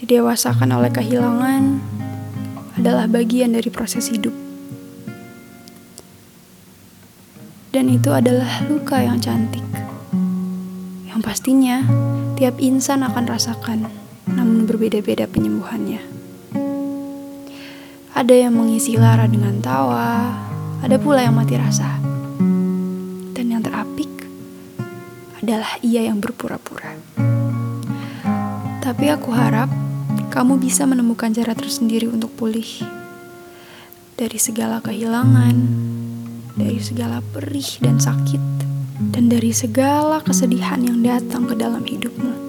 Didewasakan oleh kehilangan adalah bagian dari proses hidup. Dan itu adalah luka yang cantik. Yang pastinya tiap insan akan rasakan, namun berbeda-beda penyembuhannya. Ada yang mengisi lara dengan tawa, ada pula yang mati rasa. Dan yang terapik adalah ia yang berpura-pura. Tapi aku harap kamu bisa menemukan cara tersendiri untuk pulih dari segala kehilangan, dari segala perih dan sakit, dan dari segala kesedihan yang datang ke dalam hidupmu.